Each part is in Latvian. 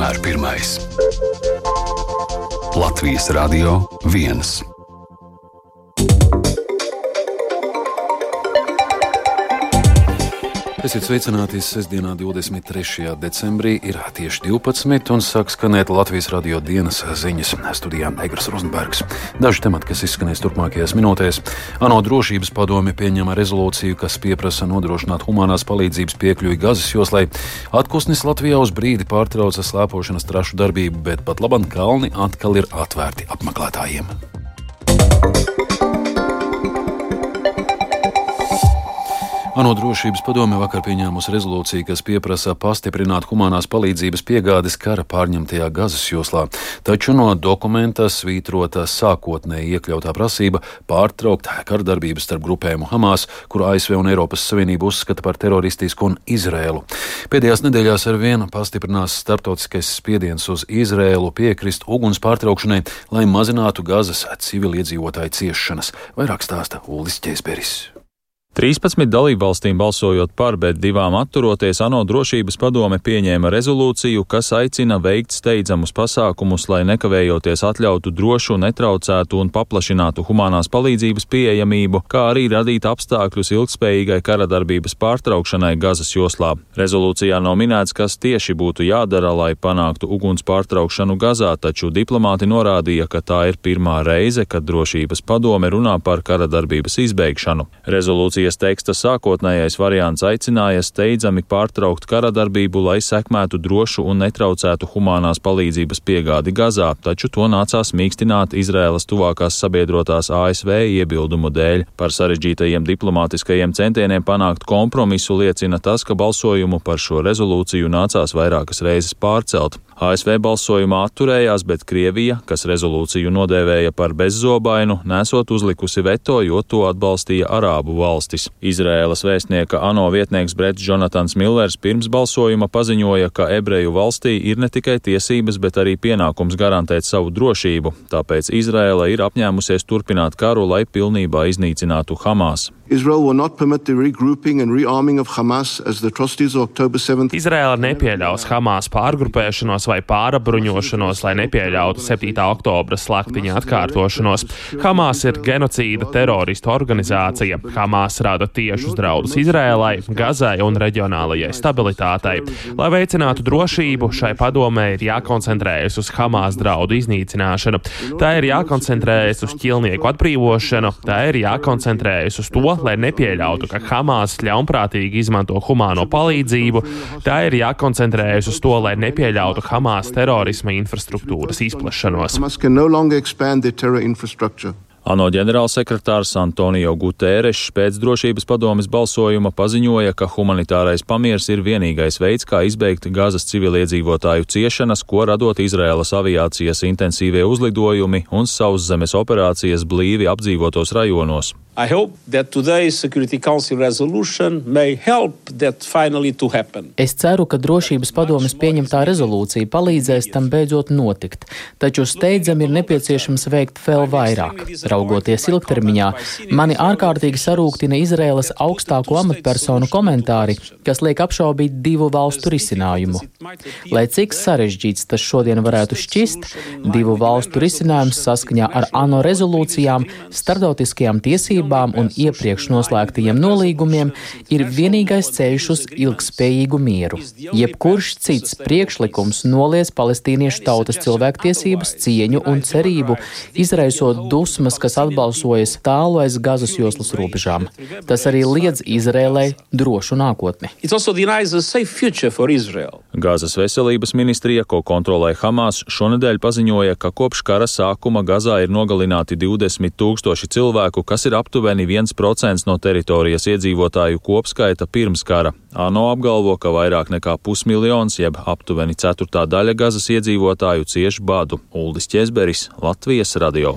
vienmēr pirmais. Latvijas Radio 1. Esiet sveicināti sestdienā, 23. decembrī, ir tieši 12. un sāk skanēt Latvijas radio dienas ziņas studijā Eigars Rozenbergs. Daži temati, kas izskanēs turpmākajās minūtēs. ANO drošības padome pieņema rezolūciju, kas pieprasa nodrošināt humanās palīdzības piekļuvi Gazas joslai. Atpūsnis Latvijā uz brīdi pārtrauca slēpošanas trašu darbību, bet pat labam kalni atkal ir atvērti apmeklētājiem. ANO drošības padome vakar pieņēmusi rezolūciju, kas pieprasa pastiprināt humanās palīdzības piegādes kara pārņemtajā Gazas joslā, taču no dokumenta svītrota sākotnēji iekļautā prasība pārtraukt kardarbības starp grupējumu Hamas, kuru ASV un Eiropas Savienība uzskata par teroristisku un Izrēlu. Pēdējās nedēļās ar vienu pastiprinās starptautiskais spiediens uz Izrēlu piekrist uguns pārtraukšanai, lai mazinātu Gazas civiliedzīvotāju ciešanas, vairāk stāsta Uldis Čēsberis. 13 dalībvalstīm balsojot par, bet divām atturoties, ANO drošības padome pieņēma rezolūciju, kas aicina veikt steidzamus pasākumus, lai nekavējoties atļautu drošu, netraucētu un paplašinātu humanās palīdzības pieejamību, kā arī radīt apstākļus ilgspējīgai kara darbības pārtraukšanai Gazas joslā. Rezolūcijā nav minēts, kas tieši būtu jādara, lai panāktu uguns pārtraukšanu Gazā, taču diplomāti norādīja, ka tā ir pirmā reize, kad drošības padome runā par kara darbības izbeigšanu. Rezolūcija Rezolūcijas teksta sākotnējais variants aicināja steidzami pārtraukt kara darbību, lai sekmētu drošu un netraucētu humanās palīdzības piegādi Gazā, taču to nācās mīkstināt Izrēlas tuvākās sabiedrotās ASV iebildumu dēļ. Par sarežģītajiem diplomātiskajiem centieniem panākt kompromisu liecina tas, ka balsojumu par šo rezolūciju nācās vairākas reizes pārcelt. ASV balsojumā atturējās, bet Krievija, kas rezolūciju nodēvēja par bezzobainu, nesot uzlikusi veto, jo to atbalstīja Arābu valstis. Izrēlas vēstnieka ANO vietnieks Brets Jonatans Millers pirms balsojuma paziņoja, ka ebreju valstī ir ne tikai tiesības, bet arī pienākums garantēt savu drošību, tāpēc Izrēla ir apņēmusies turpināt karu, lai pilnībā iznīcinātu Hamas. Izraela nepieļaus Hamas pārgrupēšanos vai pārabruņošanos, lai nepieļautu 7. oktobra slaktiņa atkārtošanos. Hamas ir genocīda teroristu organizācija. Hamas rada tiešus draudus Izrēlai, Gazai un reģionālajai stabilitātei. Lai veicinātu drošību, šai padomē ir jākoncentrējas uz Hamas draudu iznīcināšanu. Tā ir jākoncentrējas uz ķilnieku atbrīvošanu, tā ir jākoncentrējas uz to, lai nepieļautu, ka Hamas ļaunprātīgi izmanto humāno palīdzību, tā ir jākoncentrējas uz to, lai nepieļautu Hamas terorisma infrastruktūras izplešanos. ANO ģenerālsekretārs Antonio Guterres pēc drošības padomes balsojuma paziņoja, ka humanitārais pamiers ir vienīgais veids, kā izbeigt Gazas civiliedzīvotāju ciešanas, ko radot Izraēlas aviācijas intensīvie uzlidojumi un sauszemes operācijas blīvi apdzīvotos rajonos. I hope that today's Security Council resolution may help that finally to happen. Es ceru, ka drošības padomes pieņemtā rezolūcija palīdzēs tam beidzot notikt, taču steidzam ir nepieciešams veikt vēl vairāk. Raugoties ilgtermiņā, mani ārkārtīgi sarūktina Izraēlas augstāko amatpersonu komentāri, kas liek apšaubīt divu valstu risinājumu. Lai cik sarežģīts tas šodien varētu šķist, divu valstu risinājums saskaņā ar ANO rezolūcijām, starptautiskajām tiesībām, tiesībām un iepriekš noslēgtajiem nolīgumiem ir vienīgais ceļš uz ilgspējīgu mieru. Jebkurš cits priekšlikums noliedz palestīniešu tautas cilvēktiesības, cieņu un cerību, izraisot dusmas, kas atbalsojas tālu aiz Gazas joslas robežām. Tas arī liedz Izrēlai drošu nākotni. Gazas veselības ministrija, ko kontrolē Hamas, šonadēļ paziņoja, ka kopš kara sākuma Gazā ir nogalināti 20 tūkstoši cilvēku, kas ir aptuveni 1% no teritorijas iedzīvotāju kopskaita pirms kara. ANO apgalvo, ka vairāk nekā pusmiljons, jeb aptuveni ceturtā daļa Gazas iedzīvotāju cieš badu. Uldis Česberis, Latvijas radio.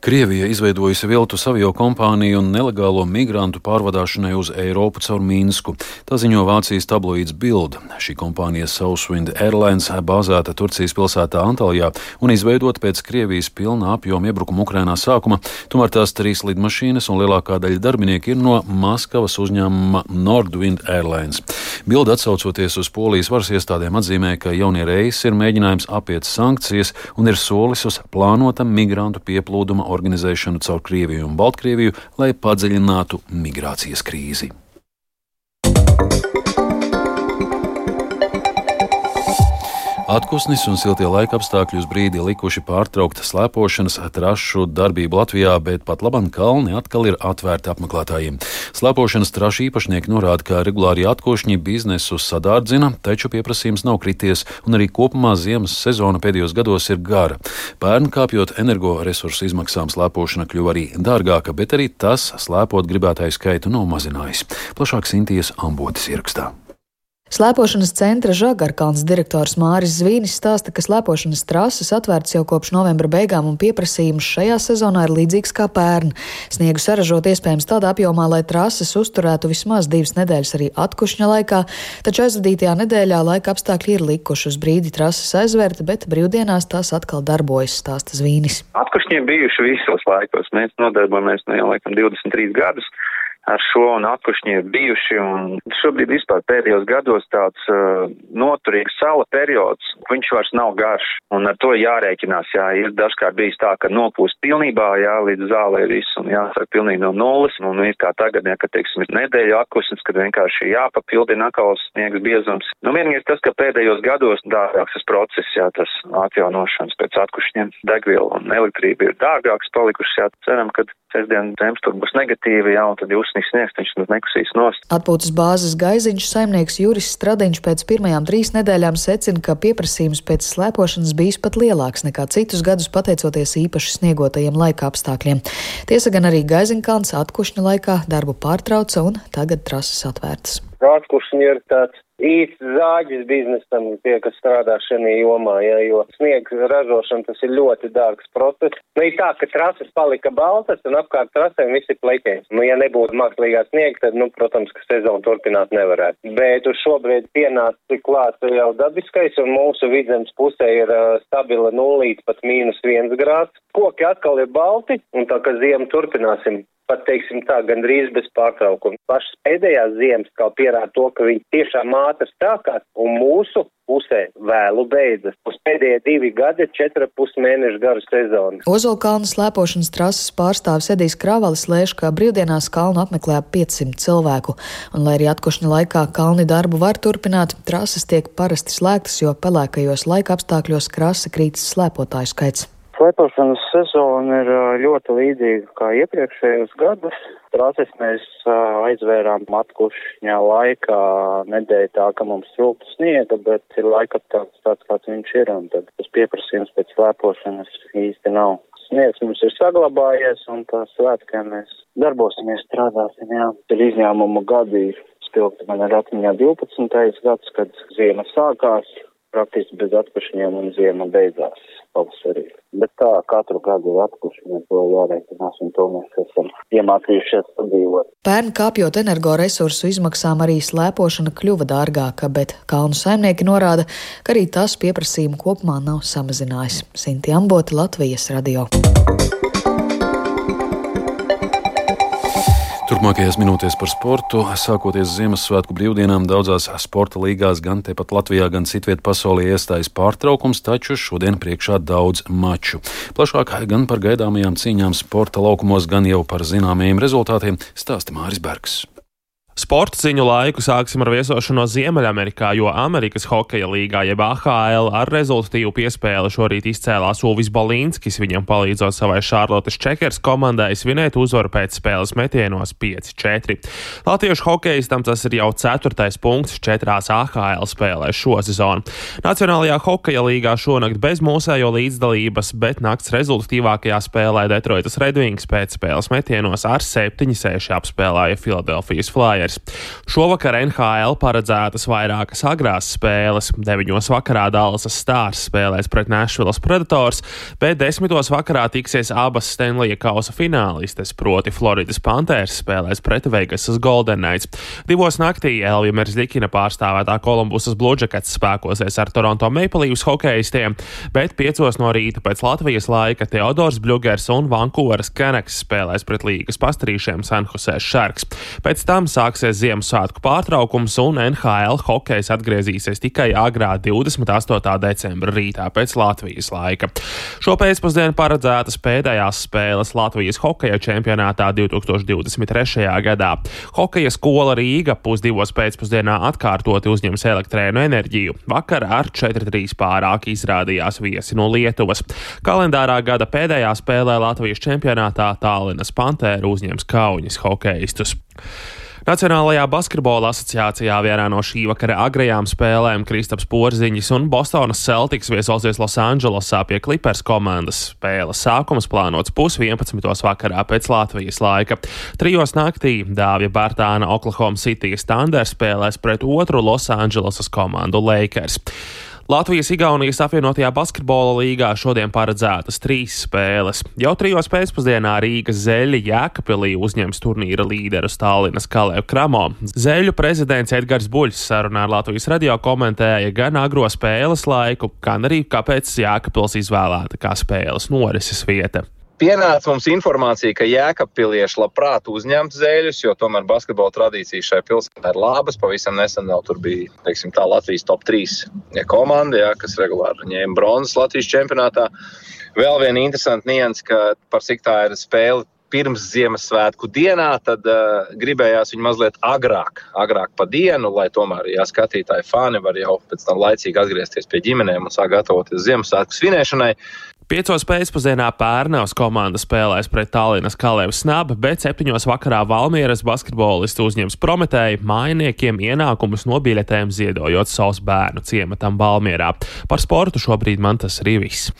Krievija izveidojusi viltus avio kompāniju un nelegālo migrantu pārvadāšanai uz Eiropu caur Mīnsku. Tā ziņo Vācijas tabloīds Bild. Šī kompānija Southwind Airlines bāzēta Turcijas pilsētā Antalijā un izveidota pēc Krievijas pilna apjoma iebrukuma Ukrainā sākuma. Tomēr tās trīs lidmašīnas un lielākā daļa darbinieku ir no Maskavas uzņēmuma Nordwind Airlines. Bilde atsaucoties uz polijas varas iestādēm atzīmē, ka jaunie reisi ir mēģinājums apiet sankcijas un ir solis uz plānota migrantu pieplūduma organizēšanu caur Krieviju un Baltkrieviju, lai padziļinātu migrācijas krīzi. Atpūsnis un siltie laika apstākļi uz brīdi likuši pārtraukt slēpošanas trašu darbību Latvijā, bet pat labam kalni atkal ir atvērti apmeklētājiem. Slēpošanas trašu īpašnieki norāda, ka regulāri atkošņi biznesu sadārdzina, taču pieprasījums nav krities, un arī kopumā ziemas sezona pēdējos gados ir gara. Pērn kāpjot energoresursu izmaksām slēpošana kļuva arī dārgāka, bet arī tas slēpot gribētāju skaitu nav mazinājis. Plašāk Sintīs ambotis ierakstā. Slēpošanas centra Žagarkalns direktors Māris Zvīnis stāsta, ka slēpošanas trases atvērtas jau kopš novembra beigām un pieprasījums šajā sezonā ir līdzīgs kā pērn. Sniegu saražot iespējams tādā apjomā, lai trases uzturētu vismaz divas nedēļas arī atkušņa laikā, taču aizvadītajā nedēļā laika apstākļi ir likuši uz brīdi trases aizvērta, bet brīvdienās tās atkal darbojas, stāsta Zvīnis. Atkušņiem bijuši visos laikos. Mēs nodarbojamies nu jau laikam 23 gadus ar šo un atkušņi ir bijuši. Un šobrīd vispār pēdējos gados tāds uh, noturīgs sala periods, viņš vairs nav garš. Un ar to jārēķinās. Jā, ir dažkārt bijis tā, ka nopūst pilnībā, jā, līdz zālē viss un jāsāk pilnīgi no nulles. Un ir kā tagad, jā, ka, teiksim, ir nedēļa atkusnis, kad vienkārši jāpapildina atkal sniegs biezums. Nu, vienīgais tas, ka pēdējos gados dārgāks tas process, jā, tas atjaunošanas pēc atkušņiem, degviela un elektrība ir dārgāks palikušas, jā, ceram, ka sestdien temperatūra būs negatīva, jā, un tad jūsnīgs sniegs, viņš nekusīs nost. Atpūtas bāzes gaiziņš saimnieks Juris Stradiņš pēc pirmajām trīs nedēļām secina, ka pieprasījums pēc slēpošanas bijis pat lielāks nekā citus gadus pateicoties īpaši sniegotajiem laika apstākļiem. Tiesa gan arī gaiziņkalns atkušņa laikā darbu pārtrauca un tagad trases atvērtas. Atkušņi ir tāds īsts zāģis biznesam, tie, kas strādā šajā jomā, ja, jo sniegs ražošana tas ir ļoti dārgs process. Nu, ir tā, ka trases palika baltas un apkārt trasēm visi pleķēs. Nu, ja nebūtu mākslīgā sniega, tad, nu, protams, ka sezonu turpināt nevarētu. Bet uz šobrīd pienāca klāt jau dabiskais un mūsu vidzemes pusē ir uh, stabila nulīte pat mīnus viens grāds. Koki atkal ir balti un tā, ka ziemu turpināsim pat teiksim tā, gandrīz bez pārtraukuma. Pašas pēdējās ziemas kā pierāda to, ka viņi tiešām ātri stākās un mūsu pusē vēlu beidzas. Uz pēdējie divi gadi ir četra pus mēnešu garu sezona. Ozolkalnu slēpošanas trases pārstāvis Edijs Kravalis lēš, ka brīvdienās kalnu apmeklē ap 500 cilvēku, un lai arī atkošņa laikā kalni darbu var turpināt, trases tiek parasti slēgtas, jo pelēkajos laika apstākļos krasi krītas slēpotāju skaits. Slēpošanas sezona ir ļoti līdzīga kā iepriekšējos gadus. Trases mēs aizvērām atkušņā laikā nedēļa tā, ka mums trūkst sniega, bet ir laika tāds, tāds kāds viņš ir, un tad tas pieprasījums pēc slēpošanas īsti nav. Sniegs mums ir saglabājies, un tā svētkā mēs darbosimies, strādāsim, jā. Ir izņēmumu gadi, spilgti man ir atmiņā 12. gads, kad ziema sākās, praktiski bez atkušņiem un ziema beidzās pavasarī. Bet tā katru gadu ir atkušņi, to jārēķinās un to mēs esam iemācījušies sadzīvot. Pērn kāpjot energoresursu izmaksām arī slēpošana kļuva dārgāka, bet kalnu saimnieki norāda, ka arī tas pieprasījumu kopumā nav samazinājis. Sinti Amboti, Latvijas radio. Turpmākajās minūtēs par sportu. Sākoties Ziemassvētku brīvdienām, daudzās sporta līgās, gan tepat Latvijā, gan citviet pasaulē iestājas pārtraukums, taču šodien priekšā daudz maču. Plašāk gan par gaidāmajām cīņām sporta laukumos, gan jau par zināmajiem rezultātiem stāsta Māris Bergs. Sporta ziņu laiku sāksim ar viesošanos Ziemeļamerikā, jo Amerikas hokeja līgā, jeb AHL, ar rezultatīvu piespēli šorīt izcēlās Ulvis Balīnskis, viņam palīdzot savai Šarlotes Čekers komandai svinēt uzvaru pēc spēles metienos 5-4. Latviešu hokejistam tas ir jau ceturtais punkts četrās AHL spēlēs šo sezonu. Nacionālajā hokeja līgā šonakt bez mūsējo līdzdalības, bet nakts rezultatīvākajā spēlē Detroitas Redwings pēc spēles metienos ar 7-6 apspēlēja Filadelfijas Flyers. Lakers. Šovakar NHL paredzētas vairākas agrās spēles. 9. vakarā Dallasas Stars spēlēs pret Nashvillas Predators, bet 10. vakarā tiksies abas Stanley kausa finālistes, proti Floridas Panthers spēlēs pret Vegasas Golden Knights. Divos naktī Elvija Merzlikina pārstāvētā Kolumbusas Bludžekats spēkosies ar Toronto Maple Leafs hokeistiem, bet 5 no rīta pēc Latvijas laika Teodors Bļugers un Vankūveras Keneks spēlēs pret līgas pastrīšiem San Jose Sharks. Pēc tam sāks sāksies Ziemassvētku pārtraukums un NHL hokejs atgriezīsies tikai agrā 28. decembra rītā pēc Latvijas laika. Šo pēcpusdienu paredzētas pēdējās spēles Latvijas hokeja čempionātā 2023. gadā. Hokeja skola Rīga pusdivos pēcpusdienā atkārtoti uzņems elektrēnu enerģiju. Vakar ar 4-3 pārāk izrādījās viesi no Lietuvas. Kalendārā gada pēdējā spēlē Latvijas čempionātā Tālinas Pantēra uzņems Kaunis hokeistus. Nacionālajā basketbola asociācijā vienā no šī vakara agrajām spēlēm Kristaps Porziņš un Bostonas Celtics viesosies Losandželosā pie Clippers komandas. Spēles sākums plānots pus 11. vakarā pēc Latvijas laika. Trijos naktī Dāvija Bērtāna Oklahoma City Thunder spēlēs pret otru Losandželosas komandu Lakers. Latvijas-Igaunijas apvienotajā basketbola līgā šodien paredzētas trīs spēles. Jau trijos pēcpusdienā Rīgas zeļi Jēkabpilī uzņems turnīra līderu Stālinas Kalēju Kramo. Zeļu prezidents Edgars Buļs sarunā ar Latvijas radio komentēja gan agro spēles laiku, gan arī kāpēc Jēkabpils izvēlēta kā spēles norises vieta. Pienāca mums informācija, ka jēkabpilieši labprāt uzņemt zēļus, jo tomēr basketbola tradīcija šai pilsētā ir labas. Pavisam nesen vēl tur bija teiksim, tā Latvijas top 3 komanda, jā, kas regulāri ņēma bronzas Latvijas čempionātā. Vēl viena interesanta nianses, ka par cik tā ir spēle pirms Ziemassvētku dienā, tad uh, gribējās viņu mazliet agrāk, agrāk pa dienu, lai tomēr, ja skatītāji fani var jau pēc tam laicīgi atgriezties pie ģimenēm un sāk gatavoties Ziemassvētku svinēšanai. Piecos pēcpusdienā Pērnavas komanda spēlēs pret Tallinas Kalēvas snabu, bet septiņos vakarā Valmieras basketbolisti uzņems Prometēju mainiekiem ienākumus no biļetēm ziedojot savus bērnu ciematam Valmierā. Par sportu šobrīd man tas arī viss.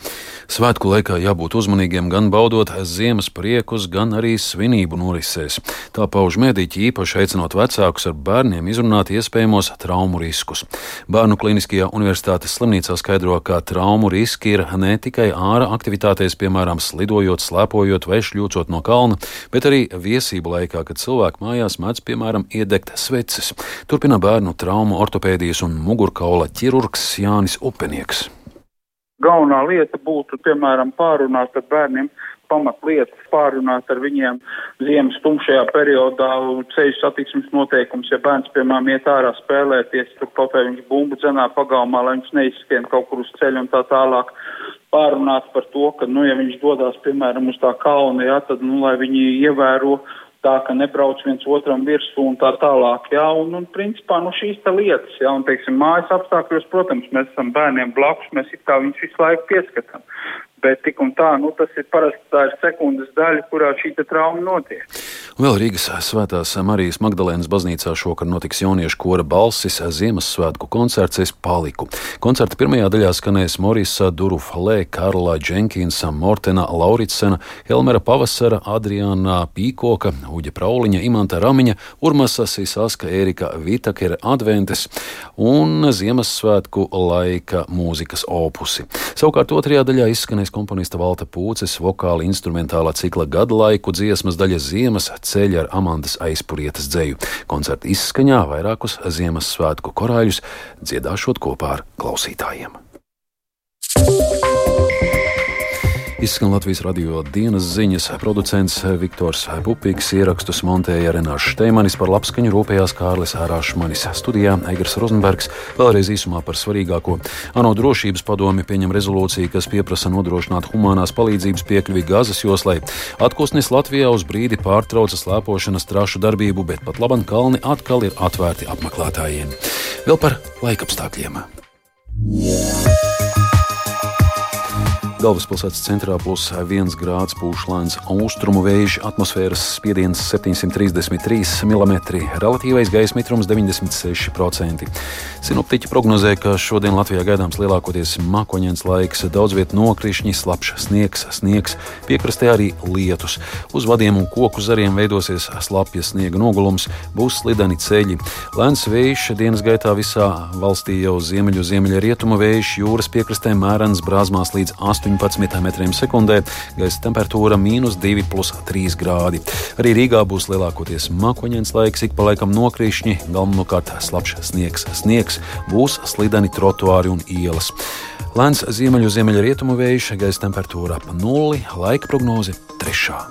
Svētku laikā jābūt uzmanīgiem gan baudot ziemas priekus, gan arī svinību norisēs. Tā pauž mēdīķi īpaši aicinot vecākus ar bērniem izrunāt iespējamos traumu riskus. Bērnu Kliniskajā universitātes slimnīcā skaidro, ka traumu riski ir ne tikai ārā, māra aktivitātēs, piemēram, slidojot, slēpojot vai šļūcot no kalna, bet arī viesību laikā, kad cilvēki mājās mēdz, piemēram, iedegt sveces. Turpina bērnu traumu ortopēdijas un mugurkaula ķirurgs Jānis Upenieks. Galvenā lieta būtu, piemēram, pārunāt ar bērniem pamatlietas, pārunāt ar viņiem ziemas tumšajā periodā ceļu satiksmes noteikums. Ja bērns, piemēram, iet ārā spēlēties, tad kaut kā viņš bumbu dzenā pagalmā, lai viņš neizskrien kaut kur uz ceļa un tā tālāk pārunāts par to, ka, nu, ja viņš dodas, piemēram, uz tā kalna, jā, tad, nu, lai viņi ievēro tā, ka nebrauc viens otram virsū un tā tālāk, jā, un, un principā, nu, šīs te lietas, jā, un, teiksim, mājas apstākļos, protams, mēs esam bērniem blakus, mēs it kā viņus visu laiku pieskatām, bet tik un tā, nu, tas ir parasti tā ir sekundes daļa, kurā šī trauma notiek. Vēl Rīgas Svētās Marijas Magdalēnas baznīcā šokar notiks jauniešu kora balsis Ziemassvētku koncerts Es paliku. Koncerta pirmajā daļā skanēs Morisa Durufalē, Karla Dženkinsa, Mortena Lauritsena, Helmera Pavasara, Adriana Pīkoka, Uģa Prauliņa, Imanta Ramiņa, Urmasa Sisaska, Erika Vitakere Adventes un Ziemassvētku laika mūzikas opusi. Savukārt otrajā daļā izskanēs komponista Valta Pūces vokāla instrumentālā cikla gadlaiku dziesmas daļa Ziemas ceļa ar Amandas aizpurietas dzēju. Koncerta izskaņā vairākus Ziemassvētku korāļus dziedāšot kopā ar klausītājiem. Izskan Latvijas radio dienas ziņas. Producents Viktors Pupīks ierakstus montēja Renāšu Šteimanis par labskaņu rūpējās Kārlis Ārāšmanis. Studijā Eigars Rozenbergs vēlreiz īsumā par svarīgāko. ANO drošības padomi pieņem rezolūciju, kas pieprasa nodrošināt humanās palīdzības piekļuvi Gazas joslai. Atkosnis Latvijā uz brīdi pārtrauca slēpošanas trašu darbību, bet pat laban kalni atkal ir atvērti apmeklētājiem. Vēl par laikapstākļiem. Yeah. Galvaspilsētas centrā plus 1 grāds pūšlēns austrumu vējš, atmosfēras spiediens 733 mm, relatīvais gaisa mitrums 96%. Sinoptiķi prognozē, ka šodien Latvijā gaidāms lielākoties mākoņdienas laiks, daudz vietā nokrišņi, slapjš sniegs, sniegs, piekrastē arī lietus. Uz vadiem un koku zariem veidosies slapjas sniega nogulums, būs slideni ceļi. Lēns vējš dienas gaitā visā valstī jau ziemeļu, ziemeļa rietumu vējš, jūras piekrastē mērens brāzmās līdz 8. 18 metriem sekundē, gaisa temperatūra - mīnus 2,3 grādi. Arī Rīgā būs lielākoties mākoņdienas laiks, ik pa laikam nokrīšņi, galvenokārt slapjš sniegs. Sniegs būs slideni trotuāri un ielas. Lēns ziemeļu ziemeļrietumu vējš, gaisa temperatūra ap nulli, laika prognoze trešā.